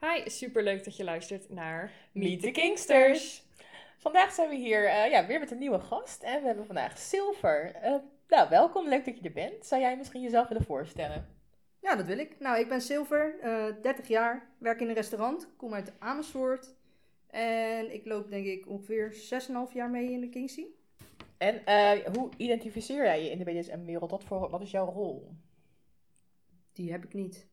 Hi, superleuk dat je luistert naar Meet the Kingsters. Vandaag zijn we hier eh, ja, weer met een nieuwe gast en we hebben vandaag Silver. Eh, nou, welkom, leuk dat je er bent. Zou jij misschien jezelf willen voorstellen? Ja, dat wil ik. Nou, ik ben Silver, eh 30 jaar, werk in een restaurant, kom uit Amersfoort. En ik loop denk ik ongeveer 6,5 jaar mee in de Kingsy. En eh, hoe identificeer jij je in de BDSM-wereld? Wat, voor, wat is jouw rol? Die heb ik niet.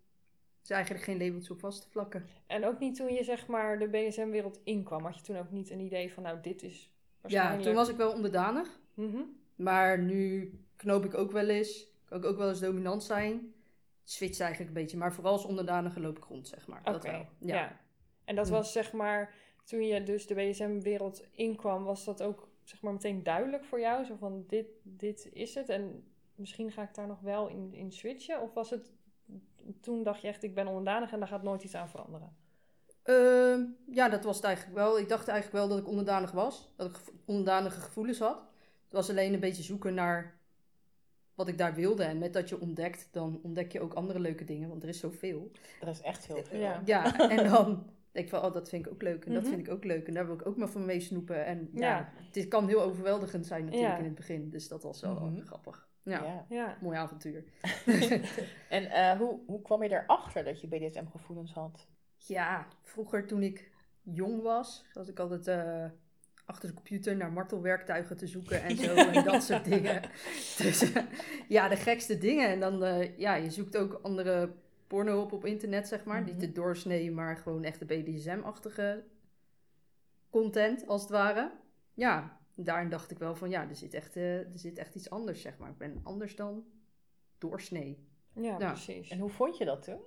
Is eigenlijk geen labels op vast te vlakken. En ook niet toen je zeg maar de BDSM-wereld inkwam, had je toen ook niet een idee van nou dit is Ja, toen was ik wel onderdanig. Mhm. Maar nu knoop ik ook wel eens. Kan ik ook wel eens dominant zijn. Switcht eigenlijk een beetje. Maar vooral als onderdanige loop ik rond, zeg maar. Oké, Dat wel. ja. Ja. En dat Hm. was zeg maar, toen je dus de BDSM-wereld inkwam, was dat ook zeg maar meteen duidelijk voor jou? Zo van, dit, dit is het en misschien ga ik daar nog wel in, in switchen? Of was het, toen dacht je echt, ik ben onderdanig en daar gaat nooit iets aan veranderen? Ehm, ja, dat was het eigenlijk wel. Ik dacht eigenlijk wel dat ik onderdanig was. Dat ik gevo- onderdanige gevoelens had. Het was alleen een beetje zoeken naar wat ik daar wilde. En met dat je ontdekt, dan ontdek je ook andere leuke dingen. Want er is zoveel. Er is echt heel veel. Ja. Ja, en dan denk ik van, oh, dat vind ik ook leuk. En dat Mhm. vind ik ook leuk. En daar wil ik ook maar van mee snoepen. En ja, Ja. het kan heel overweldigend zijn natuurlijk Ja. in het begin. Dus dat was wel Mhm. grappig. Ja, Ja. Ja. mooi avontuur. En eh, hoe, hoe kwam je erachter dat je BDSM-gevoelens had? Ja, vroeger toen ik jong was, was ik altijd eh, achter de computer naar martelwerktuigen te zoeken en zo en dat soort dingen. Dus eh, ja, de gekste dingen. En dan, eh, ja, je zoekt ook andere porno op op internet, zeg maar. Mhm. Niet de doorsnee, maar gewoon echt de BDSM-achtige content, als het ware. Ja, daarin dacht ik wel van, ja, er zit echt, eh, er zit echt iets anders, zeg maar. Ik ben anders dan doorsnee. Ja, Ja. precies. En hoe vond je dat toen?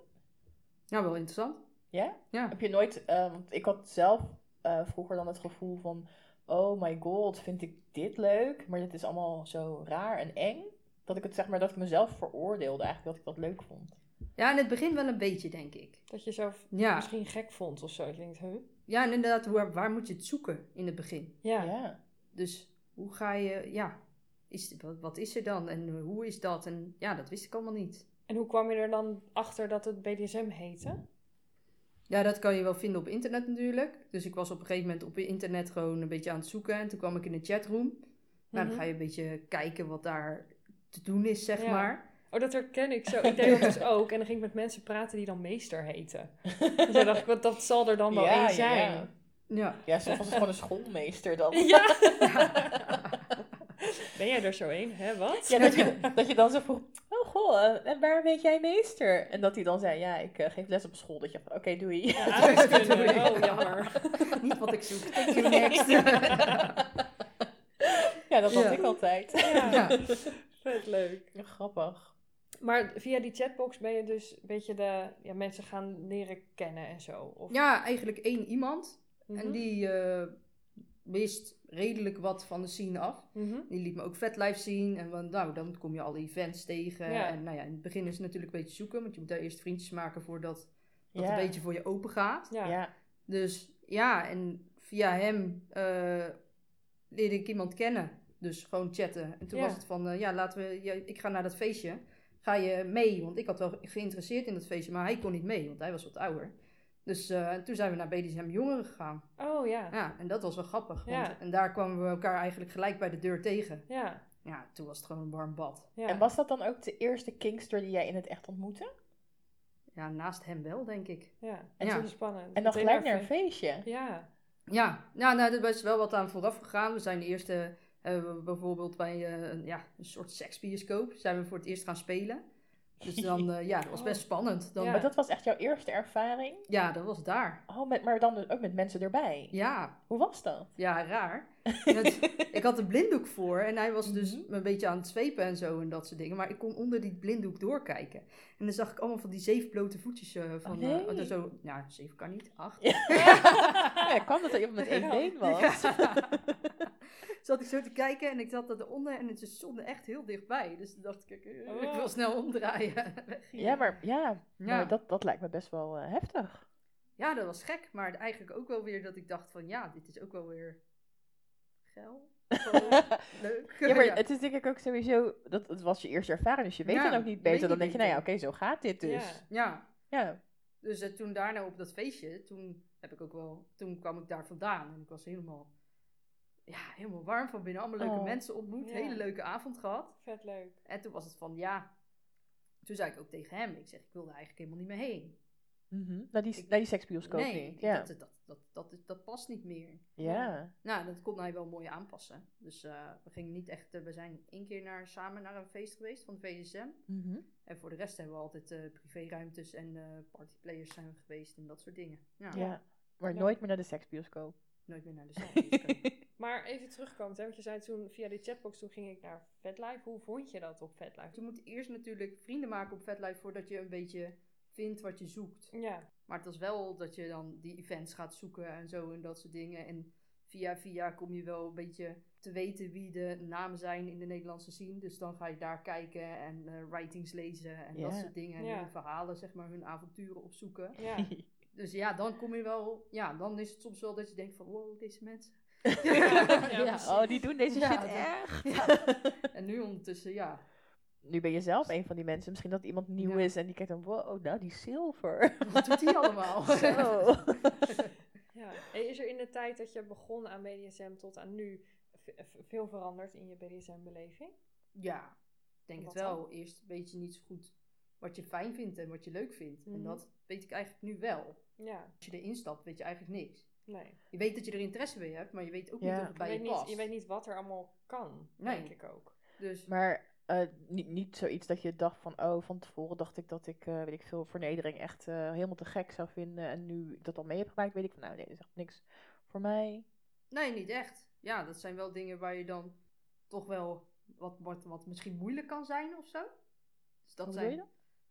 Ja, wel interessant. Ja? Ja. Heb je nooit, eh, want ik had zelf eh, vroeger dan het gevoel van, oh my god, vind ik dit leuk, maar dit is allemaal zo raar en eng, dat ik het zeg maar, dat ik mezelf veroordeelde eigenlijk dat ik dat leuk vond. Ja, in het begin wel een beetje, denk ik. Dat je zelf Ja. misschien gek vond of zo. Ik denk, huh? Ja, en inderdaad, waar, waar moet je het zoeken in het begin? Ja. ja. Dus hoe ga je, ja, is, wat, wat is er dan en eh, hoe is dat? En ja, dat wist ik allemaal niet. En hoe kwam je er dan achter dat het BDSM heette? Ja, dat kan je wel vinden op internet natuurlijk. Dus ik was op een gegeven moment op internet gewoon een beetje aan het zoeken. En toen kwam ik in een chatroom. Nou, Mhm. dan ga je een beetje kijken wat daar te doen is, zeg Ja. maar. Oh, dat herken ik zo. Ik deed dat dus ook. En dan ging ik met mensen praten die dan meester heten. Dus dan dacht ik, wat, dat zal er dan wel één ja, zijn. ja. Ja. Ja, zo was het gewoon een schoolmeester dan. Ja. Ben jij er zo een? Hè, wat? Ja, dat je, dat je dan zo vroeg, oh goh, eh, en waar weet jij meester? En dat hij dan zei, ja, ik eh, geef les op school. Dat je oké, doei. Ja. Oh, jammer. niet wat ik zoek. Thank you, next. Ja, dat had Ja. ik altijd. Ja, ja. vet leuk. Ja, grappig. Maar via die chatbox ben je dus een beetje de ja, mensen gaan leren kennen en zo. Of, ja, eigenlijk één iemand. Mhm. En die eh, wist redelijk wat van de scene af. Mhm. Die liet me ook vetlife zien. En van, nou, dan kom je alle events tegen. Ja. En nou ja, in het begin is het natuurlijk een beetje zoeken. Want je moet daar eerst vriendjes maken voordat dat Ja. een beetje voor je open gaat. Ja. Ja. Dus ja, en via hem eh, leerde ik iemand kennen. Dus gewoon chatten. En toen Ja. was het van, eh, ja, laten we, ja, ik ga naar dat feestje. Ga je mee? Want ik had wel geïnteresseerd in dat feestje, maar hij kon niet mee, want hij was wat ouder. Dus eh, toen zijn we naar BDSM Jongeren gegaan. Oh ja. Ja, en dat was wel grappig. Want, Ja. En daar kwamen we elkaar eigenlijk gelijk bij de deur tegen. Ja. Ja, toen was het gewoon een warm bad. ja. En was dat dan ook de eerste Kingster die jij in het echt ontmoette? Ja, naast hem wel, denk ik. Ja, En Ja. toen spannend. En dan gelijk naar een feestje? Ja. Ja, ja nou, er is wel wat aan vooraf gegaan. We zijn de eerste, we bijvoorbeeld bij eh, een, ja, een soort seksbioscoop, zijn we voor het eerst gaan spelen. Dus dan, eh, ja, dat was best spannend. Dan, Ja. Maar dat was echt jouw eerste ervaring? ja, dat was daar. Oh, met, maar dan dus ook met mensen erbij. Ja, Hoe was dat? ja, raar. Het- ik had een blinddoek voor en hij was dus Mhm. een beetje aan het zwepen en zo en dat soort dingen. Maar ik kon onder die blinddoek doorkijken. En dan zag ik allemaal van die zeven blote voetjes eh, van... Oh, nee. eh, zo, ja, zeven kan niet, acht. Ja, kwam dat er iemand met één been was? Zat ik zo te kijken en ik zat eronder en het stond echt heel dichtbij. Dus toen dacht ik, eh, ik Oh. wil snel omdraaien. Ja, maar, ja, Ja. maar dat, dat lijkt me best wel eh, heftig. Ja, dat was gek. Maar eigenlijk ook wel weer dat ik dacht van, ja, dit is ook wel weer geil. Leuk. Ja, maar het is denk ik ook sowieso, dat, het was je eerste ervaring, dus je weet Ja, dan ook niet beter. Dan denk je, nou ja, oké, zo gaat dit dus. Ja. Ja, Ja. dus eh, toen daarna op dat feestje, toen heb ik ook wel, toen kwam ik daar vandaan en ik was helemaal, ja, helemaal warm van binnen. Allemaal leuke Oh. mensen ontmoet, Ja. hele leuke avond gehad. Vet leuk. En toen was het van, ja, toen zei ik ook tegen hem, ik zeg, ik wil er eigenlijk helemaal niet meer heen. Mhm. Naar, die, Ik- naar die seksbioscoop nee, niet. Ja. dat, dat, dat, dat, dat past niet meer. ja. Nou, dat kon hij wel mooi aanpassen. Dus eh, we gingen niet echt, eh, we zijn één keer naar, samen naar een feest geweest van VSM. Mhm. En voor de rest hebben we altijd eh privéruimtes en partyplayers zijn we geweest en dat soort dingen. Ja, ja. Maar nooit meer naar de seksbioscoop. nooit meer naar de zaal. Maar even terugkomend, hè, want je zei toen via die chatbox, toen ging ik naar VetLife. Hoe vond je dat op VetLife? Je moet eerst natuurlijk vrienden maken op VetLife voordat je een beetje vindt wat je zoekt. Ja, Maar het was wel dat je dan die events gaat zoeken en zo en dat soort dingen. En via via kom je wel een beetje te weten wie de namen zijn in de Nederlandse scene. Dus dan ga je daar kijken en eh, writings lezen en dat soort dingen. En Ja. hun verhalen, zeg maar, hun avonturen opzoeken. ja. Dus ja, dan kom je wel, ja, dan is het soms wel dat je denkt van, wow, deze mensen. Ja. Oh, die doen deze shit. Ja. En nu ondertussen, ja, Nu ben je zelf een van die mensen. Misschien dat iemand nieuw Ja. is en die kijkt dan, wow, nou die zilver. wat doet die allemaal? Zo. Ja. En is er in de tijd dat je begon aan BDSM tot aan nu veel veranderd in je BDSM-beleving? Ja, ik denk Wat het wel. Eerst weet je niet zo goed wat je fijn vindt en wat je leuk vindt. En Mhm. dat weet ik eigenlijk nu wel. Ja, Als je erin stapt, weet je eigenlijk niks. Nee. Je weet dat je er interesse bij hebt, maar je weet ook Ja. niet of het Je bij je, weet, past. niet, je weet niet wat er allemaal kan, Nee. denk ik ook. Dus Maar eh, niet, niet zoiets dat je dacht van, oh, van tevoren dacht ik dat ik, eh, weet ik veel, vernedering echt eh, helemaal te gek zou vinden. En nu ik dat al mee heb gemaakt, weet ik van, nou nee, dat is echt niks voor mij. nee, niet echt. Ja, dat zijn wel dingen waar je dan toch wel wat, wat, wat misschien moeilijk kan zijn of zo. Dus dat Hoe zijn, bedoel je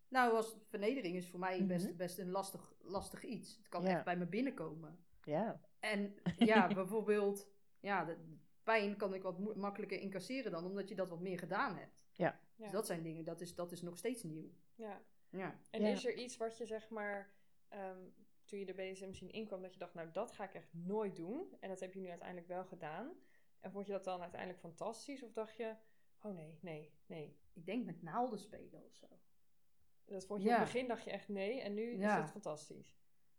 Nou, als vernedering is voor mij best, Mhm. best een lastig, lastig iets. Het kan Ja. echt bij me binnenkomen. Ja. En ja, bijvoorbeeld, ja, de pijn kan ik wat makkelijker incasseren dan, omdat je dat wat meer gedaan hebt. Ja. Dus dat zijn dingen, dat is, dat is nog steeds nieuw. ja. Ja. En Ja. is er iets wat je zeg maar, ehm, toen je de BDSM zien inkwam, dat je dacht, nou dat ga ik echt nooit doen. En dat heb je nu uiteindelijk wel gedaan. En vond je dat dan uiteindelijk fantastisch? Of dacht je, oh nee, nee, nee. Ik denk met naalden spelen of zo. Dat vond je Ja. in het begin dacht je echt nee en nu Ja. is het fantastisch.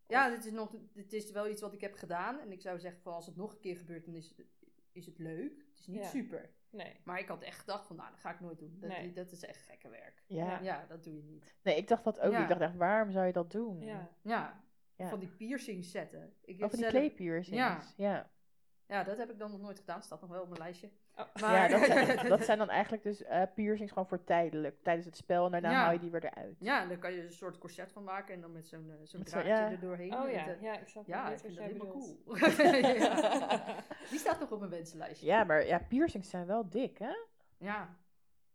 Ja, dit is, nog, dit is wel iets wat ik heb gedaan. En ik zou zeggen, van als het nog een keer gebeurt, dan is, is het leuk. Het is niet Ja. super. Nee. Maar ik had echt gedacht van, nou, dat ga ik nooit doen. Dat, Nee. dat is echt gekke werk. Ja. Ja, dat doe je niet. Nee, ik dacht dat ook. Ja. Ik dacht echt, waarom zou je dat doen? Ja. Ja, Ja. van die piercings zetten. Ik Of heb van die zelf- kleepiercings. Ja. ja. Ja, dat heb ik dan nog nooit gedaan. Staat nog wel op mijn lijstje. Oh. Ja, dat zijn, dat zijn dan eigenlijk dus eh, piercings gewoon voor tijdelijk. Tijdens het spel en daarna Ja. haal je die weer eruit. Ja, dan kan je een soort corset van maken en dan met zo'n eh, zo'n draadje ja. er doorheen. Oh ja, eh, ja, ik snap ja, ik vind dat helemaal cool. Die staat nog op mijn wensenlijstje. Ja, maar ja, piercings zijn wel dik, hè? Ja.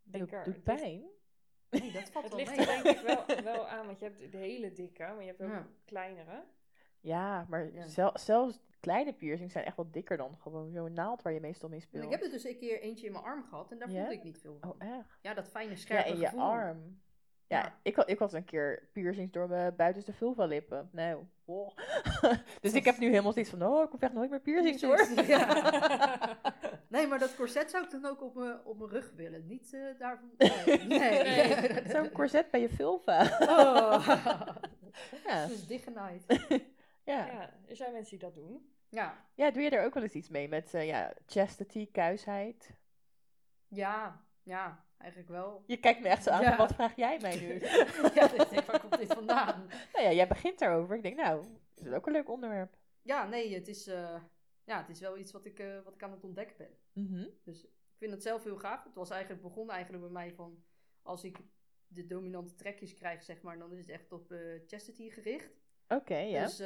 Dat Dikker. doet pijn. Nee, dat valt Het wel ligt mee. er denk ik wel, wel aan, want je hebt de hele dikke, maar je hebt ook Ja. kleinere. Ja, maar Ja. zel- zelfs kleine piercings zijn echt wel dikker dan gewoon zo'n naald waar je meestal mee speelt. ik heb er dus een keer eentje in mijn arm gehad en daar Ja? voelde ik niet veel van. Oh, echt? Ja, dat fijne Ja, scherpe in je gevoel. arm. Ja, Ja. Ik, had, ik had een keer piercings door mijn buitenste vulva lippen. Nou, dus ik heb nu helemaal zoiets van, oh, ik hoef echt nooit meer piercings hoor. Ja. Nee, maar dat corset zou ik dan ook op mijn, op mijn rug willen. Niet daarvan. Nee. nee. Nee. Zo'n corset bij je vulva. Oh. Ja, Dat is dichtgenaaid. ja. Ja, er zijn mensen die dat doen. Ja. ja, doe je er ook wel eens iets mee met eh, ja, chastity, kuisheid? Ja. Ja, eigenlijk wel. Je kijkt me echt zo aan, Ja. wat vraag jij mij nu? ja, ik denk, waar komt dit vandaan? nou ja, jij begint daarover. Ik denk, nou, is het ook een leuk onderwerp. Ja, nee, het is, eh, ja, het is wel iets wat ik, eh, wat ik aan het ontdekken ben. Mhm. Dus ik vind het zelf heel gaaf. Het was eigenlijk begonnen eigenlijk bij mij van... Als ik de dominante trekjes krijg, zeg maar, dan is het echt op chastity gericht. Oké, ja. Dus,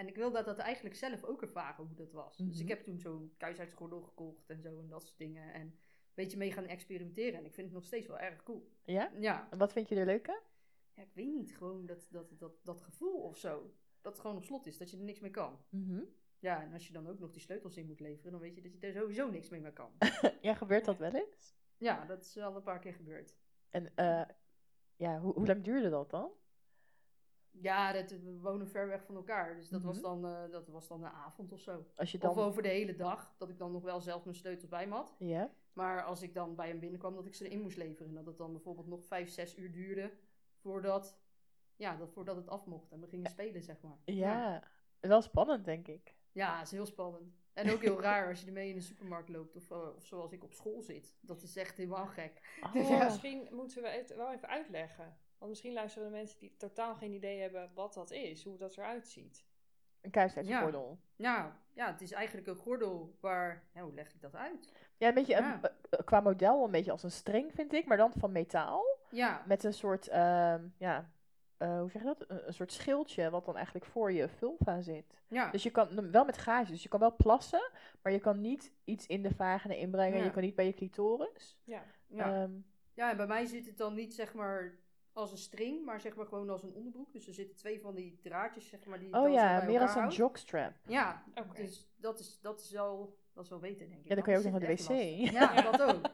en ik wil dat, dat eigenlijk zelf ook ervaren hoe dat was. Dus ik Mhm. heb toen zo'n kuisheidsgordel gekocht en zo en dat soort dingen. En een beetje mee gaan experimenteren. En ik vind het nog steeds wel erg cool. ja? Ja, En wat vind je er leuk aan? ja ik weet niet, gewoon dat, dat, dat, dat gevoel of zo. Dat het gewoon op slot is, dat je er niks mee kan. Mhm. Ja, en als je dan ook nog die sleutels in moet leveren, dan weet je dat je er sowieso niks mee meer kan. Ja, gebeurt dat wel eens? ja, dat is al een paar keer gebeurd. En eh, ja, hoe, hoe lang duurde dat dan? Ja, dat, we wonen ver weg van elkaar. Dus dat, was Mhm. dan, eh, dat was dan een avond of zo. Als je dan... Of over de hele dag, dat ik dan nog wel zelf mijn sleutels bij me had. Ja? Maar als ik dan bij hem binnenkwam, dat ik ze erin moest leveren. En dat het dan bijvoorbeeld nog vijf, zes uur duurde voordat, ja, dat, voordat het af mocht. En we gingen spelen, zeg maar. Ja. Wel spannend, denk ik. Ja, dat is heel spannend. En ook heel raar als je ermee in de supermarkt loopt. Of, eh, of zoals ik op school zit. Dat is echt helemaal gek. Oh, Dus Maar ja. Misschien moeten we het wel even uitleggen. Want misschien luisteren de mensen die totaal geen idee hebben wat dat is, hoe dat eruit ziet. Een kuisheidsgordel. Ja, ja, het is eigenlijk een gordel waar... Ja, hoe leg ik dat uit? Ja, een beetje Ja. eh, eh, qua model een beetje als een string, vind ik. Maar dan van metaal. Ja, Met een soort, ehm, ja, eh, hoe zeg je dat? Een, een soort schildje wat dan eigenlijk voor je vulva zit. ja. Dus je kan, wel met gaatjes, dus je kan wel plassen, maar je kan niet iets in de vagina inbrengen. Ja. Je kan niet bij je clitoris. Ja. ja. Ehm, Ja, en bij mij zit het dan niet zeg maar als een string, maar zeg maar gewoon als een onderbroek. Dus er zitten twee van die draadjes zeg maar die oh ja, bij meer als een houdt. jockstrap. Ja, Oké. dus dat is, dat is wel, dat is wel weten denk ik. Ja, dan kan je ook nog naar de wc. lastig. Ja, dat ook.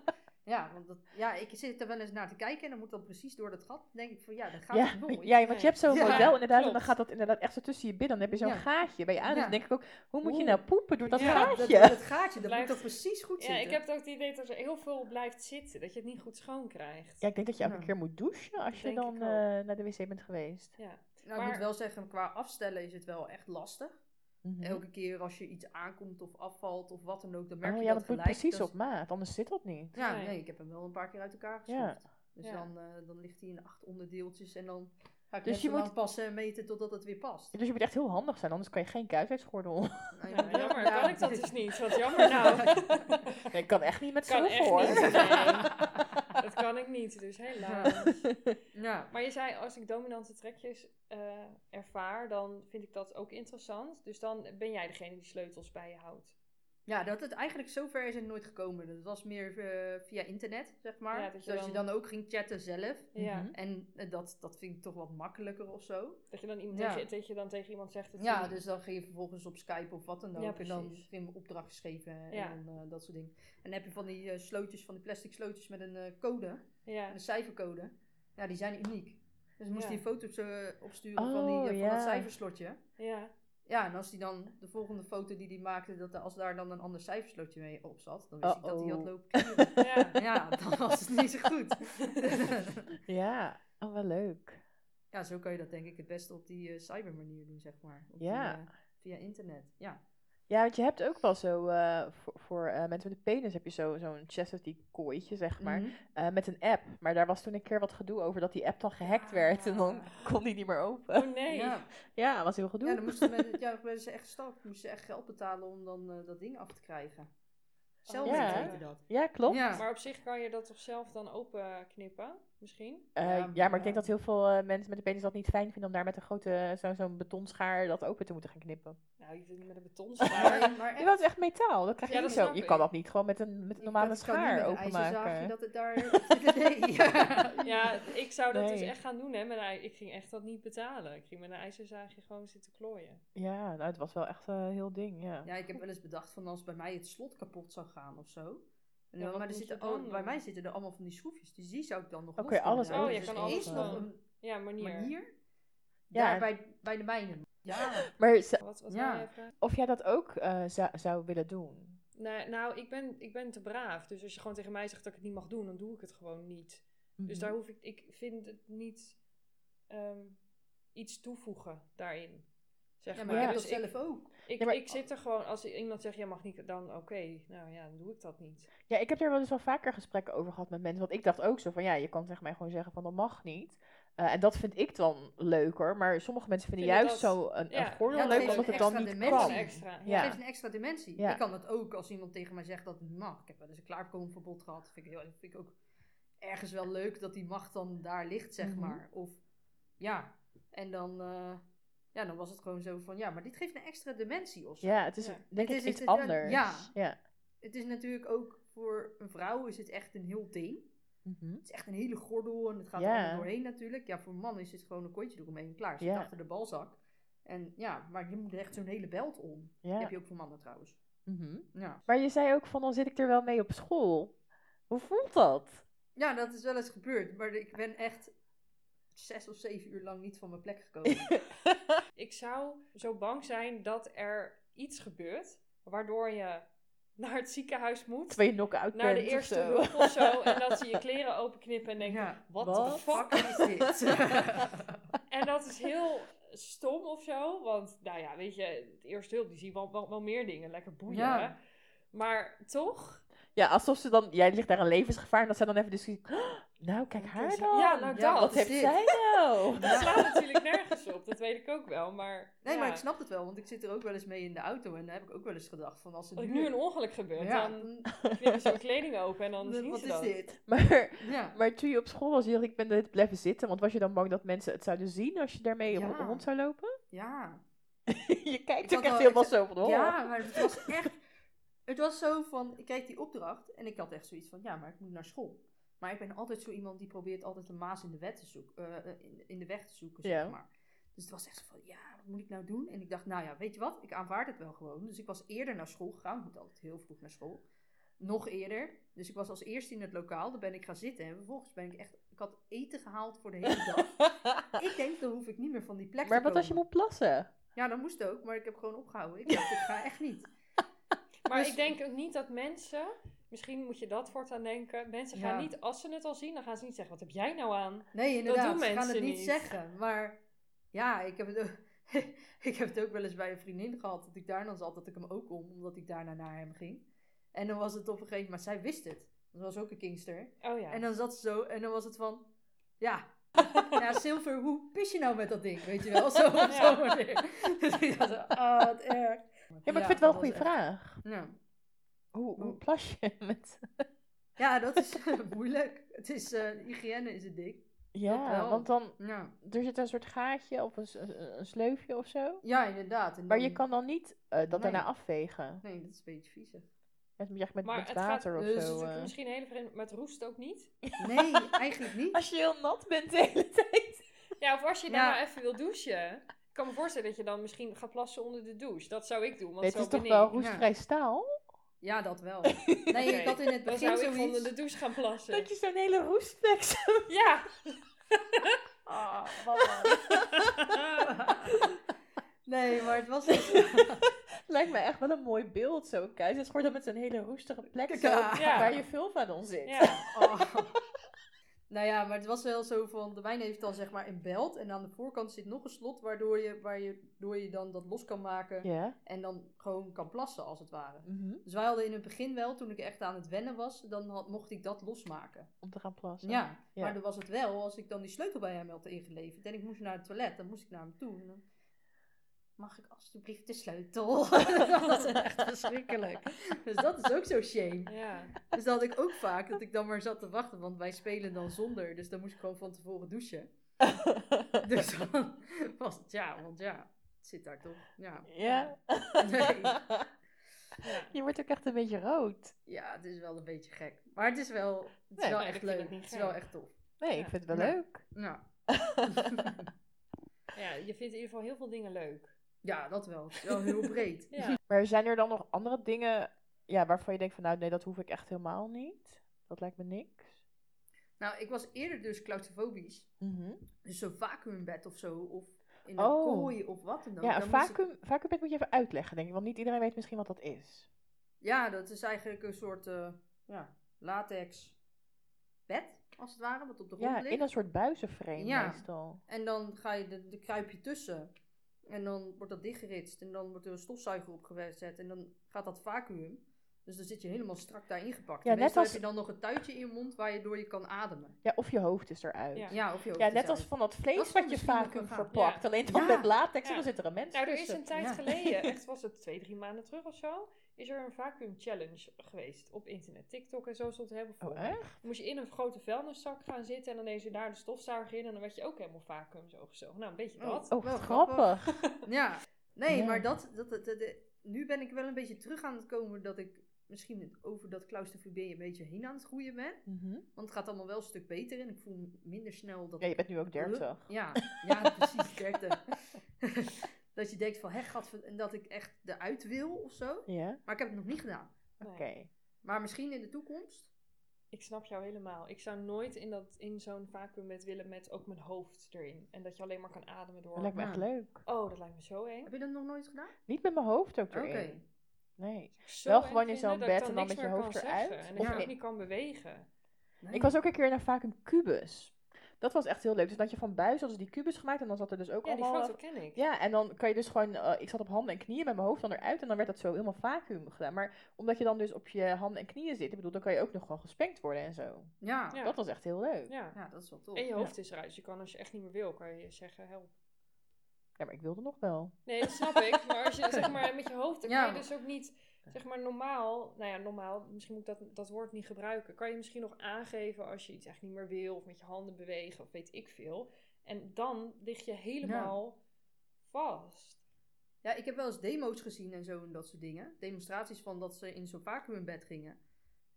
Ja, want dat, ja, ik zit er wel eens naar te kijken en dan moet dat precies door dat gat. Dan denk ik van ja, dat gaat Ja, nooit. ja, want je hebt zo'n Ja, model inderdaad en dan gaat dat inderdaad echt zo tussen je billen. Dan heb je zo'n Ja. gaatje bij je anus. Ja. Dan denk ik ook, hoe moet je nou poepen door dat Ja, dat, gaatje? dat gaatje, dat Blijft- moet toch precies goed Ja, zitten. ik heb ook het idee dat er heel veel blijft zitten. Dat je het niet goed schoon krijgt. Ja, ik denk dat je elke Ja. keer moet douchen als je Denk dan ik eh, naar de wc bent geweest. Ja. Nou, ik Maar- moet wel zeggen, qua afstellen is het wel echt lastig. Mhm. Elke keer als je iets aankomt of afvalt of wat dan ook, dan merk Oh je ja, dat gelijk. precies Dat op maat, anders zit dat niet. Ja, Nee. nee, ik heb hem wel een paar keer uit elkaar Ja. geschroefd. Dus Ja. dan, eh, dan ligt hij in acht onderdeeltjes en dan ga ik Dus je moet- passen en meten totdat het weer past. Dus je moet echt heel handig zijn, anders kan je geen kuisheidsgordel. Nou, Ja, jammer, ja. kan ik dat dus niet. Wat jammer nou. Nee, ik kan echt niet met zoveel hoor. niet. Dat kan ik niet, dus helaas. Ja. Maar je zei, als ik dominante trekjes eh, ervaar, dan vind ik dat ook interessant. Dus dan ben jij degene die sleutels bij je houdt. Ja, dat het eigenlijk zover is het nooit gekomen. Dat was meer eh, via internet, zeg maar. Ja, dat dat je je, je dan- dan ook ging chatten zelf. Ja, Mhm. En eh, dat, dat vind ik toch wat makkelijker of zo. dat, je dan iemand Ja. tegen, dat je dan tegen iemand zegt dat Ja, je- dus dan ging je vervolgens op Skype of wat dan ook. Ja, en dan ging je opdracht geschreven en dan, eh, dat soort dingen. En dan heb je van die slootjes, van die plastic slootjes met een eh, code, ja. een cijfercode. Ja, die zijn uniek. Dus moest Ja. die foto's opsturen van, die, Oh, van dat cijferslotje. ja. Ja, en als die dan de volgende foto die hij maakte, dat er- als daar dan een ander cijferslotje mee op zat, dan wist ik dat hij had lopen ja. ja, dan was het niet zo goed. Ja, oh wel leuk. ja, zo kan je dat denk ik het beste op die eh, cybermanier doen, zeg maar. Op Ja. die, eh, via internet, ja. Ja, want je hebt ook wel zo, eh, voor, voor eh, mensen met een penis heb je zo- zo'n chastity kooitje, zeg maar, Mhm. eh, met een app. Maar daar was toen een keer wat gedoe over dat die app dan gehackt werd en dan kon die niet meer open. Oh nee. Ja. Ja, dat was heel gedoe. Ja, dan moesten mensen, ja, werden ze echt gestalkt. Moesten ze echt geld betalen om dan eh, dat ding af te krijgen. Zelf Ja. heette dat. Ja, klopt. Ja. Maar op zich kan je dat toch zelf dan open knippen, misschien? Eh, Ja, ja, maar maar ik denk dat heel veel eh, mensen met een penis dat niet fijn vinden om daar met een grote, zo- zo'n betonschaar dat open te moeten gaan knippen. Nou, je doet het met een betonschaar. Maar, maar dat is echt metaal. Dat krijg je Ja, niet zo. Je kan dat niet gewoon met een, met een normale niet schaar met een ijzerzaagje openmaken. dat het daar... nee. ja. ja, ik zou dat dus echt gaan doen, hè. Met een, ik ging echt dat niet betalen. Ik ging met een ijzerzaagje gewoon zitten klooien. Ja, nou, het was wel echt een heel ding, ja. ja, ik heb wel eens bedacht van als bij mij het slot kapot zou gaan of zo. En Ja, dan- maar er zitten, al- bij doen? mij zitten er allemaal van die schroefjes. Dus die zou ik dan nog Oké, alles. Oh, je Dus kan er alles is nog een Ja, manier. manier. Ja. Daar bij, bij de mijnen. Ja. Maar Wat, wat Ja. of jij dat ook eh, zou, zou willen doen? Nee, nou, ik ben, ik ben te braaf. Dus als je gewoon tegen mij zegt dat ik het niet mag doen, dan doe ik het gewoon niet. Mhm. Dus daar hoef ik, ik vind het niet ehm, iets toevoegen daarin. Zeg ja, maar. maar ik heb Dus dat ik, zelf ook. ik, Ja, maar- ik zit er gewoon, als iemand zegt, ja mag niet, dan oké, nou ja, dan doe ik dat niet. Ja, ik heb er wel eens wel vaker gesprekken over gehad met mensen. Want ik dacht ook zo van, ja, je kan tegen mij gewoon zeggen van, dat mag niet. Eh, en dat vind ik dan leuker. Maar sommige mensen vinden Vinden juist dat- zo een, ja. een gordel Ja, leuk, omdat het dan niet dimensie. Kan. extra. Het Ja. geeft een extra dimensie. Ja. Ik kan dat ook als iemand tegen mij zegt dat het niet mag. Ik heb wel eens een klaarkomenverbod gehad. Vind ik, heel, vind ik ook ergens wel leuk dat die macht dan daar ligt, zeg Mhm. maar. Of ja, en dan, eh, ja, dan was het gewoon zo van, ja, maar dit geeft een extra dimensie of zo. Ja, het is Ja. denk Het ik is- iets het- het- anders. ja. ja. Het is natuurlijk ook voor een vrouw is het echt een heel ding. Mhm. Het is echt een hele gordel en het gaat Ja. er allemaal doorheen natuurlijk. Ja, voor een man is het gewoon een kontje eromheen klaar. Zit Ja. achter de balzak. En ja, maar je moet echt zo'n hele belt om. Ja. heb je ook voor mannen trouwens. Mhm. Ja. Maar je zei ook van, dan zit ik er wel mee op school. Hoe voelt dat? ja, dat is wel eens gebeurd. Maar ik ben echt zes of zeven uur lang niet van mijn plek gekomen. Ik zou zo bang zijn dat er iets gebeurt waardoor je naar het ziekenhuis moet. Terwijl je knock-out Naar de eerste zo. hulp of zo. En dat ze je kleren openknippen en denken, ja. wat de fuck? Is dit? En dat is heel stom of zo. Want, nou ja, weet je, het eerste hulp, die zie je wel, wel, wel meer dingen. Lekker boeien. Ja. Maar toch? Ja, alsof ze dan... Jij ligt daar een levensgevaar en dat zij dan even discussie... nou, kijk haar dan. Ja, nou Ja, dat. Wat is heeft dit? zij nou? Dat slaat natuurlijk nergens op. Dat weet ik ook wel. Maar, Nee, ja, maar ik snap het wel. Want ik zit er ook wel eens mee in de auto. En daar heb ik ook wel eens gedacht van als Als nu een ongeluk gebeurt, ja, dan knippen ze hun kleding open en dan zien wat ze is dat. dit? Maar, Ja. maar toen je op school was, je dacht, ik ben er blijven zitten. Want was je dan bang dat mensen het zouden zien als je daarmee Ja. rond zou lopen? Ja. je kijkt ook echt wel- helemaal zo van... Ja, maar het was echt... Het was zo van, ik kijk die opdracht en ik had echt zoiets van, ja, maar ik moet naar school. Maar ik ben altijd zo iemand die probeert altijd een maas in de, wet te zoeken, eh, in, in de weg te zoeken, zeg Ja. maar. Dus het was echt zo van, ja, wat moet ik nou doen? En ik dacht, nou ja, weet je wat, ik aanvaard het wel gewoon. Dus ik was eerder naar school gegaan, ik moet altijd heel vroeg naar school. Nog eerder. Dus ik was als eerste in het lokaal, daar ben ik gaan zitten. En vervolgens ben ik echt, ik had eten gehaald voor de hele dag. ik denk, dan hoef ik niet meer van die plek Maar te wat als je moet plassen? Ja, dat moest ook, maar ik heb gewoon opgehouden. Ik dacht, ik ga echt niet. Maar Dus- ik denk ook niet dat mensen, misschien moet je dat voortaan denken, mensen gaan Ja. niet, als ze het al zien, dan gaan ze niet zeggen, wat heb jij nou aan? Nee, inderdaad. doen ze gaan mensen het niet, niet. zeggen. Maar ja, ik heb, het ook, ik heb het ook wel eens bij een vriendin gehad. Dat ik daar dan zat, dat ik hem ook om. Omdat ik daarna naar hem ging. En dan was het op een gegeven moment, zij wist het. Dat was ook een kingster. Oh ja. En dan zat ze zo, en dan was het van, ja. Ja, Silver, hoe pis je nou met dat ding? Weet je wel? Zo Ja. manier. Dus ik dacht, zo, ah, wat erg. Ja, maar ik vind het wel een dat goede vraag. Ja. Hoe, hoe Hoe- plas je met... ja, dat is moeilijk. Het is, eh, hygiëne is het ding. Ja, want dan... Ja, Er zit een soort gaatje of een, een, sleufje of zo. ja inderdaad. Maar je kan dan niet eh, dat Nee. daarna afvegen. Nee, dat is een beetje viezig. Je echt met, maar met het water gaat, of dus zo. het is eh. misschien heel vreemd, met roest ook niet. Nee, eigenlijk niet. Als je heel nat bent de hele tijd. Ja, of als je Ja. daarna even wil douchen. Ik kan me voorstellen dat je dan misschien gaat plassen onder de douche. Dat zou ik doen, want Nee, het zo is toch wel roestvrij staal? Ja, dat wel. Nee, ik had in het Dan begin zou ik zoiets... onder de douche gaan plassen. Dat je zo'n hele roestplek zo... Ja. Ah, mama. nee, maar het was dus... Lijkt me echt wel een mooi beeld zo. Kijk, het is gewoon dan met zo'n hele roestige plek zo, Ja. Ja. waar je vulva dan zit. ja. Oh. Nou ja, maar het was wel zo van... De wijn heeft dan zeg maar een belt. En aan de voorkant zit nog een slot... Waardoor je, waar je, door je dan dat los kan maken. En dan gewoon kan plassen, als het ware. mhm, Dus wij hadden in het begin wel, toen ik echt aan het wennen was... Dan had, mocht ik dat losmaken. Om te gaan plassen. Ja, Ja. maar dan was het wel, als ik dan die sleutel bij hem had ingeleverd en ik moest naar het toilet, dan moest ik naar hem toe. En dan, Mag ik alsjeblieft de sleutel? dat was echt verschrikkelijk. Dus dat is ook zo shame. ja. Dus dat had ik ook vaak, dat ik dan maar zat te wachten, want wij spelen dan zonder. Dus dan moest ik gewoon van tevoren douchen. Dus dan was het ja, want ja, het zit daar toch. Ja, Ja. Nee. Je wordt ook echt een beetje rood. ja het is wel een beetje gek. Maar het is wel, het is Nee, wel echt leuk. het is wel echt tof. Nee, ik vind het wel leuk. Nou, ja, je vindt in ieder geval heel veel dingen leuk. Ja, dat wel. Het is wel heel breed. Ja. Maar zijn er dan nog andere dingen ja, waarvan je denkt van nou nee, dat hoef ik echt helemaal niet? Dat lijkt me niks. Nou, ik was eerder dus claustrofobisch. Mhm. Dus zo'n vacuümbed of zo. Of in een Oh. kooi of wat dan ook. Ja, een ik- vacuümbed moet je even uitleggen, denk ik. Want niet iedereen weet misschien wat dat is. Ja, dat is eigenlijk een soort eh, ja, latex bed, als het ware, wat op de grond Ja, ligt. in een soort buizenframe Ja. meestal. En dan ga je de, de kruip je tussen. En dan wordt dat dichtgeritst. En dan wordt er een stofzuiger op gezet. En dan gaat dat vacuüm. Dus dan zit je helemaal strak daarin gepakt. Ja, Ja, net als- heb je dan nog een tuitje in je mond waardoor je kan ademen. Ja, of je hoofd is eruit. Ja. Ja, Ja, of je hoofd is net als uit. van dat vlees wat je vacuüm verpakt. Ja. Alleen dan Ja. met latex en Ja. dan zit er een mens Nou, er is een tijd Ja. geleden, echt was het twee, drie maanden terug of zo, is er een vacuüm challenge geweest op internet. TikTok en zo stond er helemaal vol. Oh, echt? Dan moest je in een grote vuilniszak gaan zitten en dan deed je daar de stofzuiger in en dan werd je ook helemaal vacuüm zo gezogen. Nou, een beetje Oh. dat. Oh, wat grappig. Ja, nee, Ja. maar dat, dat, dat, dat- dat- nu ben ik wel een beetje terug aan het komen dat ik misschien over dat claustrofobie een beetje heen aan het groeien ben. Mhm. Want het gaat allemaal wel een stuk beter en ik voel minder snel dat... Ja, je bent nu ook 30. Ja, ja precies, 30. dat je denkt van, hè, gadver- en dat ik echt eruit wil of zo. Ja, Maar ik heb het nog niet gedaan. oké. Maar misschien in de toekomst. Ik snap jou helemaal. Ik zou nooit in, dat, in zo'n vacuümbed willen met ook mijn hoofd erin. En dat je alleen maar kan ademen door. Dat lijkt me echt leuk. Oh, dat lijkt me zo eng. Heb je dat nog nooit gedaan? Niet met mijn hoofd ook Oké. erin. Nee. Zo Wel gewoon in zo'n bed en dan met je hoofd eruit. En dat Of je ook niet kan bewegen. Nee. Ik was ook een keer naar vaak een kubus. Dat was echt heel leuk. Dus dat je van buis hadden ze die kubus gemaakt en dan zat er dus ook Ja, die allemaal... foto ken ik. Ja, en dan kan je dus gewoon... eh, ik zat op handen en knieën met mijn hoofd dan eruit en dan werd dat zo helemaal vacuüm gedaan. Maar omdat je dan dus op je handen en knieën zit, ik bedoel, dan kan je ook nog gewoon gespenkt worden en zo. Ja. Ja. Ja. Dat was echt heel leuk. Ja. dat is wel tof. En je hoofd is eruit. Dus je kan als je echt niet meer wil, kan je zeggen help. Ja, maar ik wilde nog wel. Nee, dat snap ik. Maar als je zeg maar met je hoofd, dan Ja. kan je dus ook niet, zeg maar normaal, nou ja, normaal, misschien moet ik dat, dat woord niet gebruiken. Kan je misschien nog aangeven als je iets echt niet meer wil, of met je handen bewegen, of weet ik veel. En dan lig je helemaal vast. Ja, ik heb wel eens demo's gezien en zo en dat soort dingen. Demonstraties van dat ze in zo'n vacuümbed gingen.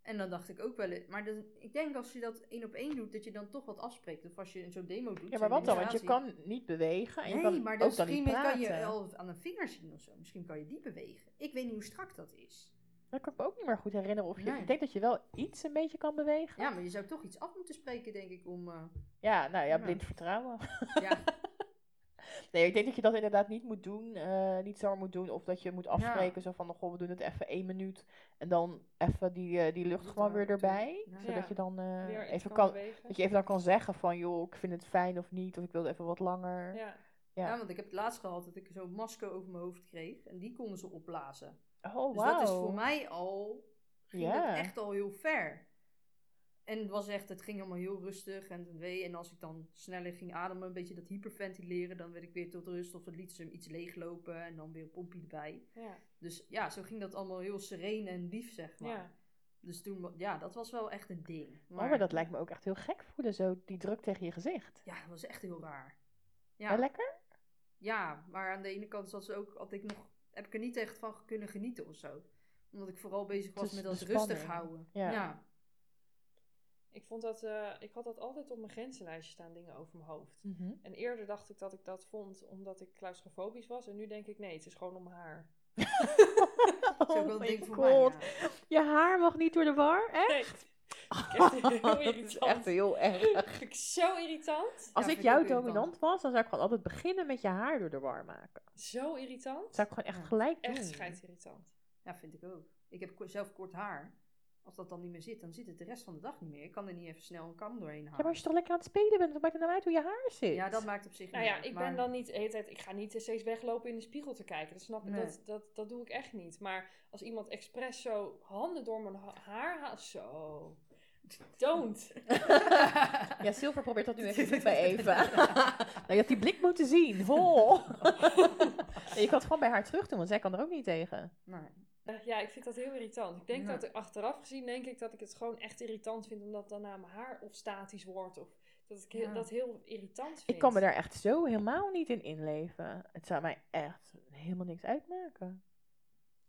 En dan dacht ik ook wel, maar dan, ik denk als je dat één op één doet, dat je dan toch wat afspreekt. Of als je zo'n demo doet. Ja, maar wat dan? Want je kan niet bewegen en je Nee, kan maar ook dan niet misschien kan je wel aan een vinger zien of zo. Misschien kan je die bewegen. Ik weet niet hoe strak dat is. Dat kan ik me ook niet meer goed herinneren. Of je, Nee. Ik denk dat je wel iets een beetje kan bewegen. Ja, maar je zou toch iets af moeten spreken, denk ik, om... eh, Ja, nou ja, Ja. blind vertrouwen. ja, Nee, ik denk dat je dat inderdaad niet moet doen. eh, niet zomaar moet doen. Of dat je moet afspreken zo van, goh, we doen het even één minuut. En dan even die, eh, die lucht gewoon weer erbij. Ja. Zodat je dan eh, even kan dat je even dan kan zeggen van, joh, ik vind het fijn of niet. Of ik wil even wat langer. Ja. Ja. ja. want ik heb het laatst gehad dat ik zo'n masker over mijn hoofd kreeg. En die konden ze opblazen. Oh, Dus wauw. dat is voor mij al, ging Ja. dat echt al heel ver. En het was echt, het ging allemaal heel rustig en wee. En als ik dan sneller ging ademen, een beetje dat hyperventileren, dan werd ik weer tot rust. Of het liet ze iets leeglopen en dan weer een pompje erbij. Ja. Dus ja, zo ging dat allemaal heel sereen en lief, zeg maar. ja. Dus toen, ja, dat was wel echt een ding. Oh, maar dat lijkt me ook echt heel gek voelen, zo die druk tegen je gezicht. Ja, dat was echt heel raar. Ja. Ja, lekker? ja, maar aan de ene kant zat ze ook, had ik nog, heb ik er niet echt van kunnen genieten of zo. Omdat ik vooral bezig was Dus met dat rustig houden. Ja. ja. Ik vond dat, eh, ik had dat altijd op mijn grenzenlijstje staan, dingen over mijn hoofd. Mhm. En eerder dacht ik dat ik dat vond omdat ik claustrofobisch was. En nu denk ik, nee, het is gewoon om mijn haar. Een my ding voor God. mij. ja. Je haar mag niet door de war, hè? Echt. Echt heel dat is irritant. echt heel erg. Ik zo irritant. Als Ja, ik irritant. dominant was, dan zou ik gewoon altijd beginnen met je haar door de war maken. Zo irritant. Zou ik gewoon echt Ja. gelijk doen. Echt scheidsirritant. Ja, vind ik ook. Ik heb zelf kort haar. Als dat dan niet meer zit, dan zit het de rest van de dag niet meer. Ik kan er niet even snel een kam doorheen Ja, halen. maar als je toch lekker aan het spelen bent, wat maakt het nou uit hoe je haar zit? Ja, dat maakt op zich Nou niet ja, ik maar- ben dan niet de hele tijd, ik ga niet steeds weglopen in de spiegel te kijken. Dat snap ik, Nee. dat, dat, dat doe ik echt niet. Maar als iemand expres zo handen door mijn ha- haar haalt, zo. Don't. Ja, Silver probeert dat nu even bij Eva. nou, je had die blik moeten zien. Vol. Ja, je kan het gewoon bij haar terug doen, want zij kan er ook niet tegen. Nee. Eh, Ja, ik vind dat heel irritant. Ik denk Ja. dat ik achteraf gezien, denk ik dat ik het gewoon echt irritant vind, omdat dan naar mijn haar of statisch wordt. Of dat ik heel, Ja. dat heel irritant vind. Ik kan me daar echt zo helemaal niet in inleven. Het zou mij echt helemaal niks uitmaken.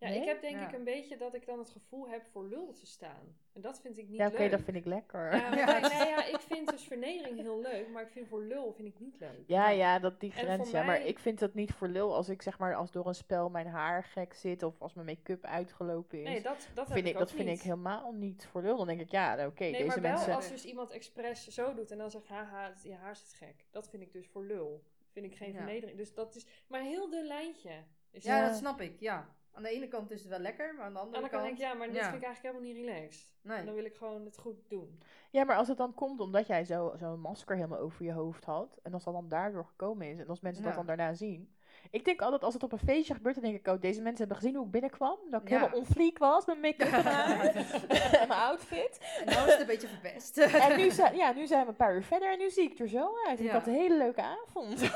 Ja, Nee? ik heb denk Ja. ik een beetje dat ik dan het gevoel heb voor lul te staan. En dat vind ik niet Ja, oké, leuk. dat vind ik lekker. Ja, Ja. maar- nou ja, ik vind dus vernedering heel leuk, maar ik vind voor lul vind ik niet leuk. Ja, ja, dat die En grens. Ja, maar ik vind dat niet voor lul als ik zeg maar als door een spel mijn haar gek zit of als mijn make-up uitgelopen is. Nee, dat, dat heb vind ik, ook dat vind niet. ik helemaal niet voor lul. Dan denk ik, ja, oké, Nee, deze maar wel mensen. als dus iemand expres zo doet en dan zegt, haha, je haar zit gek. Dat vind ik dus voor lul. Vind ik geen Ja. vernedering. Dus dat is maar heel dun lijntje. Is Ja, Ja. dat snap ik, ja. Aan de ene kant is het wel lekker, maar aan de andere dan kant... ik, ja, maar dit Ja. vind ik eigenlijk helemaal niet relaxed. En dan wil ik gewoon het goed doen. Ja, maar als het dan komt omdat jij zo- zo'n masker helemaal over je hoofd had. En als dat dan daardoor gekomen is. En als mensen dat dan daarna zien. Ik denk altijd als het op een feestje gebeurt, dan denk ik, oh, deze mensen hebben gezien hoe ik binnenkwam. Dat ik Ja. helemaal onfleek was met make-up en mijn outfit. En nou is het een beetje verpest. En nu, zijn, ja, nu zijn we een paar uur verder en nu zie ik er zo uit. Ik had een hele leuke avond.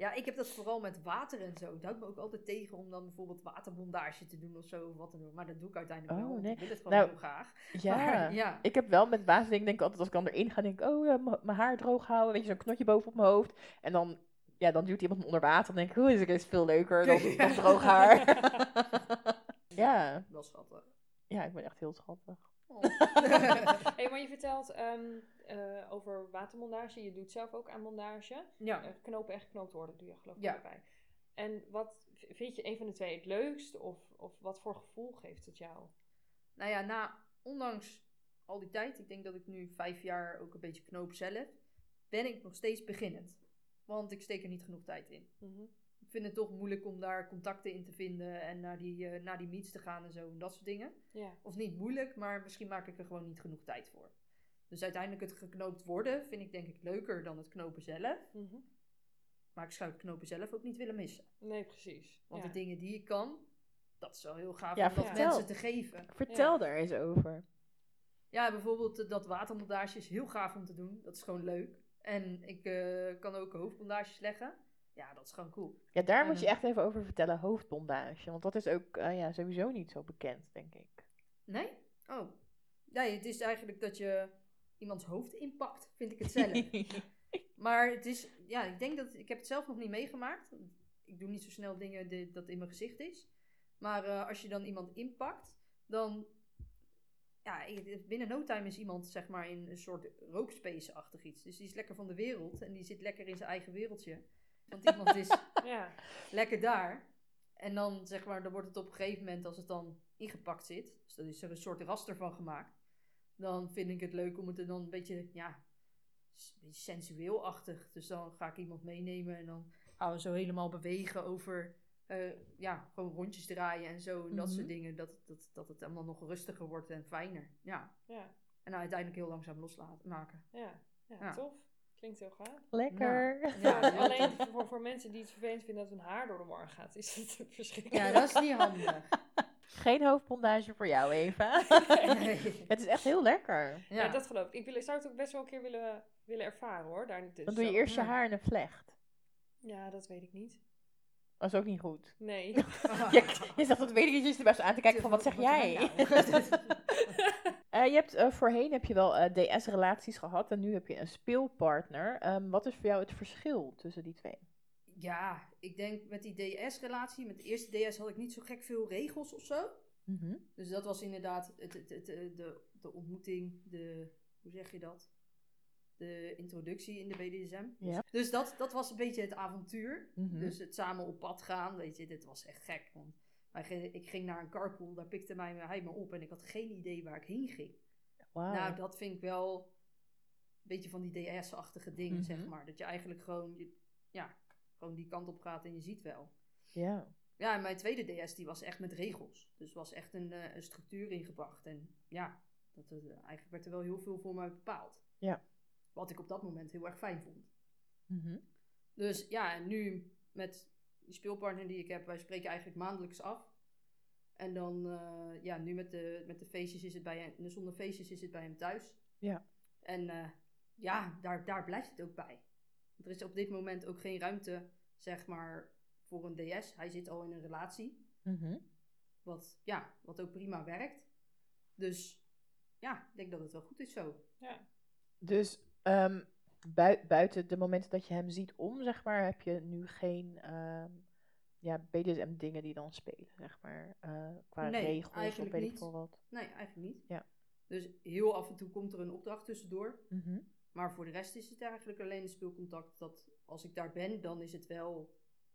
Ja, ik heb dat vooral met water en zo. Het houdt me ook altijd tegen om dan bijvoorbeeld waterbondage te doen of zo. Of wat dan ook. Maar dat doe ik uiteindelijk Oh, wel. nee. Ik wil het gewoon Nou, heel graag. Ja. Maar, ja. Ik heb wel met water, denk ik altijd als ik dan erin ga, denk ik, oh, eh, mijn haar droog houden. Weet je, zo'n knotje boven op mijn hoofd. En dan, ja, dan duwt iemand me onder water. Dan denk ik, hoe is het is veel leuker dan droog haar. ja. Wel schattig. ja, ik ben echt heel schattig. Oh. hey, maar je vertelt ehm, eh, over watermondage. Je doet zelf ook aan mondage. ja. Eh, knopen en geknoopt worden doe je geloof ik Ja. erbij. En wat vind je een van de twee het leukst? Of, of wat voor gevoel geeft het jou? Nou ja, na, ondanks al die tijd, ik denk dat ik nu vijf jaar ook een beetje knoop zelf, ben ik nog steeds beginnend. Want ik steek er niet genoeg tijd in. Ik vind het toch moeilijk om daar contacten in te vinden en naar die, eh, naar die meets te gaan en zo en dat soort dingen. Ja. Of niet moeilijk, maar misschien maak ik er gewoon niet genoeg tijd voor. Dus uiteindelijk het geknoopt worden vind ik denk ik leuker dan het knopen zelf. Mhm. Maar ik zou het knopen zelf ook niet willen missen. Nee, precies. Want ja. de dingen die ik kan, dat is wel heel gaaf Ja, om dat vertel. mensen te geven. Vertel Ja. daar eens over. Ja, bijvoorbeeld dat waterbondage is heel gaaf om te doen. Dat is gewoon leuk. En ik eh, kan ook hoofdbondages leggen. Ja, dat is gewoon cool. Ja, daar moet je Mhm. echt even over vertellen, hoofdbondage. Want dat is ook eh, ja, sowieso niet zo bekend, denk ik. Nee? Oh. Nee, het is eigenlijk dat je iemands hoofd inpakt, vind ik het zelf. maar het is, ja, ik denk dat, ik heb het zelf nog niet meegemaakt. Ik doe niet zo snel dingen die, dat in mijn gezicht is. Maar eh, als je dan iemand inpakt, dan, ja, binnen no time is iemand zeg maar in een soort rookspace-achtig iets. Dus die is lekker van de wereld en die zit lekker in zijn eigen wereldje. Want iemand is Ja. lekker daar. En dan zeg maar, dan wordt het op een gegeven moment, als het dan ingepakt zit, dus dat is er een soort raster van gemaakt, dan vind ik het leuk om het er dan een beetje, ja, een beetje sensueel-achtig. Dus dan ga ik iemand meenemen en dan gaan we zo helemaal bewegen over, eh, ja, gewoon rondjes draaien en zo en dat Mhm. soort dingen. Dat, dat, dat het allemaal nog rustiger wordt en fijner. Ja. Ja. En dan uiteindelijk heel langzaam losmaken. Ja. Ja, Ja. tof. Klinkt heel gaaf. Lekker. Ja, Ja, heel alleen voor, voor mensen die het vervelend vinden dat hun haar door de war gaat, is het verschrikkelijk. Ja, dat is niet handig. Geen hoofdbondage voor jou, Eva. Nee. Het is echt heel lekker. Ja, dat geloof ik. Ik wil, zou het ook best wel een keer willen, willen ervaren hoor. Daar niet Dan doe je eerst je haar in een vlecht. Ja, dat weet ik niet. Dat is ook niet goed. Nee. Je, je zegt dat weet ik niet, je zit er best aan te kijken van wat zeg jij? Eh, je hebt, eh, voorheen heb je wel eh, DS-relaties gehad en nu heb je een speelpartner. Ehm, wat is voor jou het verschil tussen die twee? Ja, ik denk met die DS-relatie, met de eerste DS had ik niet zo gek veel regels of zo. Mhm. Dus dat was inderdaad het, het, het, de, de ontmoeting, de, hoe zeg je dat? De introductie in de BDSM. Ja. Dus dat, dat was een beetje het avontuur. Mhm. Dus het samen op pad gaan, weet je, dit was echt gek. Want ik ging naar een carpool, daar pikte mij, hij me op en ik had geen idee waar ik heen ging. Nou, dat vind ik wel een beetje van die DS-achtige dingen, Mhm. zeg maar. Dat je eigenlijk gewoon, je, ja, gewoon die kant op gaat en je ziet wel. Ja. Ja, en mijn tweede DS die was echt met regels. Dus was echt een, eh, een structuur ingebracht. En ja, dat, eh, eigenlijk werd er wel heel veel voor mij bepaald. Ja. Wat ik op dat moment heel erg fijn vond. Mhm. Dus ja, en nu met die speelpartner die ik heb, wij spreken eigenlijk maandelijks af. En dan, eh, ja, nu met de, met de feestjes is het bij hem, de zonder feestjes is het bij hem thuis. Ja. En eh, ja, daar, daar blijft het ook bij. Er is op dit moment ook geen ruimte, zeg maar, voor een DS. Hij zit al in een relatie. Mhm. Wat, ja, wat ook prima werkt. Dus ja, ik denk dat het wel goed is zo. Ja. Dus ehm, bui- buiten de momenten dat je hem ziet om, zeg maar, heb je nu geen ehm, ja, BDSM-dingen die dan spelen, zeg maar. eh, qua Nee, regels of weet ik veel wat. Nee, eigenlijk niet. Ja. Dus heel af en toe komt er een opdracht tussendoor. Mhm. Maar voor de rest is het eigenlijk alleen de speelcontact. Dat als ik daar ben, dan is het wel...